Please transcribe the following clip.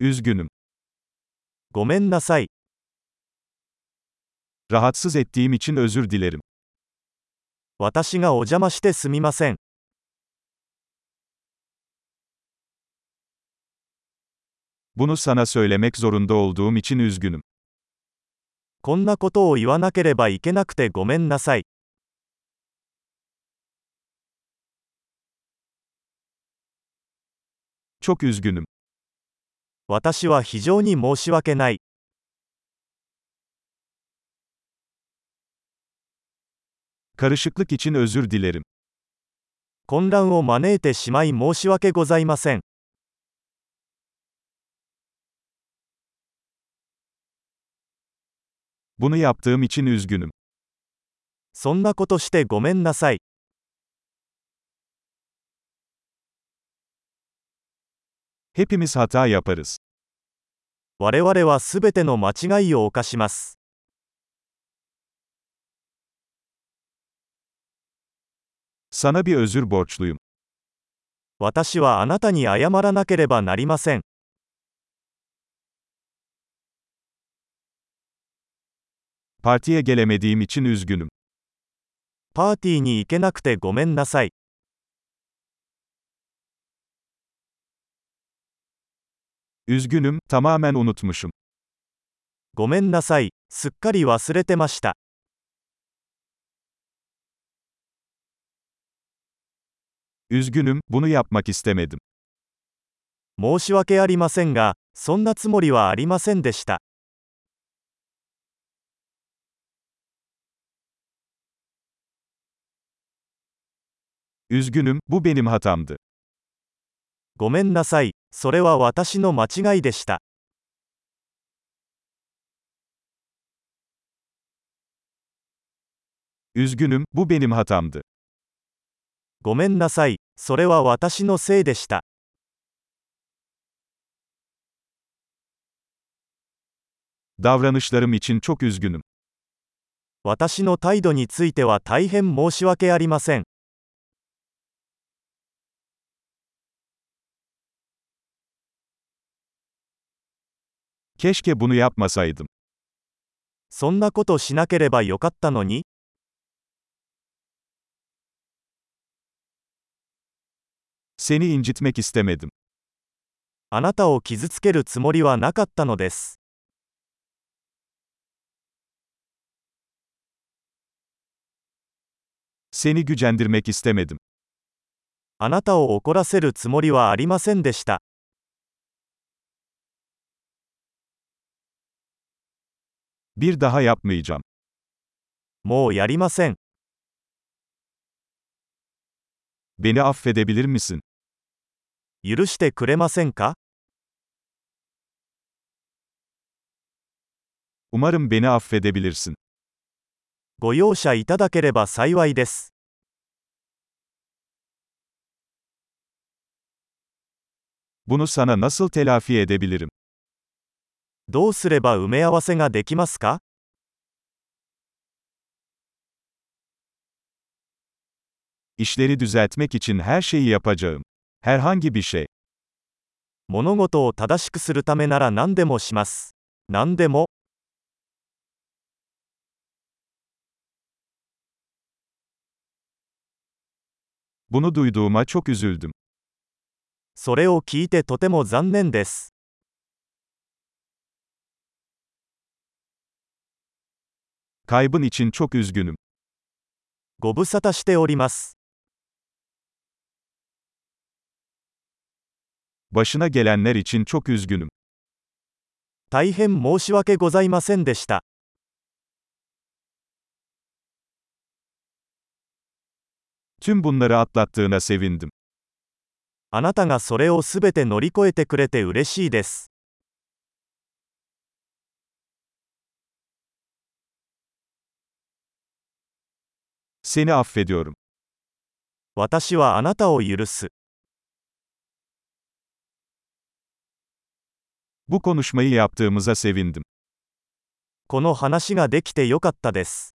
Üzgünüm. ごめんなさい。 Rahatsız ettiğim için özür dilerim. 私がお邪魔してすみません。 Bunu sana söylemek zorunda olduğum için üzgünüm. こんなことを言わなければいけなくてごめんなさい。 Çok üzgünüm. 私は非常に申し訳ない。Karışıklık için özür dilerim. 混乱を招いてしまい申し訳ございません。Bunu yaptığım için üzgünüm. そんなことしてごめんなさい。Hepimiz hata yaparız. 我々はすべての間違いを犯します。Sana bir özür borçluyum. 私はあなたに謝らなければなりません。Partiye gelemediğim için üzgünüm. パーティーに行けなくてごめんなさい。Üzgünüm, tamamen unutmuşum. ごめんなさい。すっかり忘れてました。 Üzgünüm, bunu yapmak istemedim. 申し訳ありませんが、そんなつもりはありませんでした。 Üzgünüm, bu benim hatamdı. ごめんなさい。それは私の間違いでした。Üzgünüm, bu benim hatamdı. ごめんなさい。それは私のせいでした。Davranışlarım için çok üzgünüm. 私の態度については大変申し訳ありません。Keşke bunu yapmasaydım. そんなことしなければよかったのに Seni incitmek istemedim. あなたを傷つけるつもりはなかったのです。Seni gücendirmek istemedim. あなたを怒らせるつもりはありませんでした。Bir daha yapmayacağım. もうやりません。 Beni affedebilir misin? 許してくれませんか Umarım beni affedebilirsin. ご容赦いただければ幸いです。 Bunu sana nasıl telafi edebilirim? どうすれば埋め合わせができますか İşleri düzeltmek için her şeyi yapacağım. Herhangi bir şey. 物事を正しくするためなら何でもします。何でも、Bunu duyduğuma çok üzüldüm. それを聞いてとても残念です。Kaybın için çok üzgünüm. ご無沙汰しております。Başına gelenler için çok üzgünüm. 大変申し訳ございませんでした。Tüm bunları atlattığına sevindim. あなたがそれをすべて乗り越えてくれて嬉しいです。Seni affediyorum. 私はあなたを許す。 Bu konuşmayı yaptığımıza sevindim. この話ができてよかったです。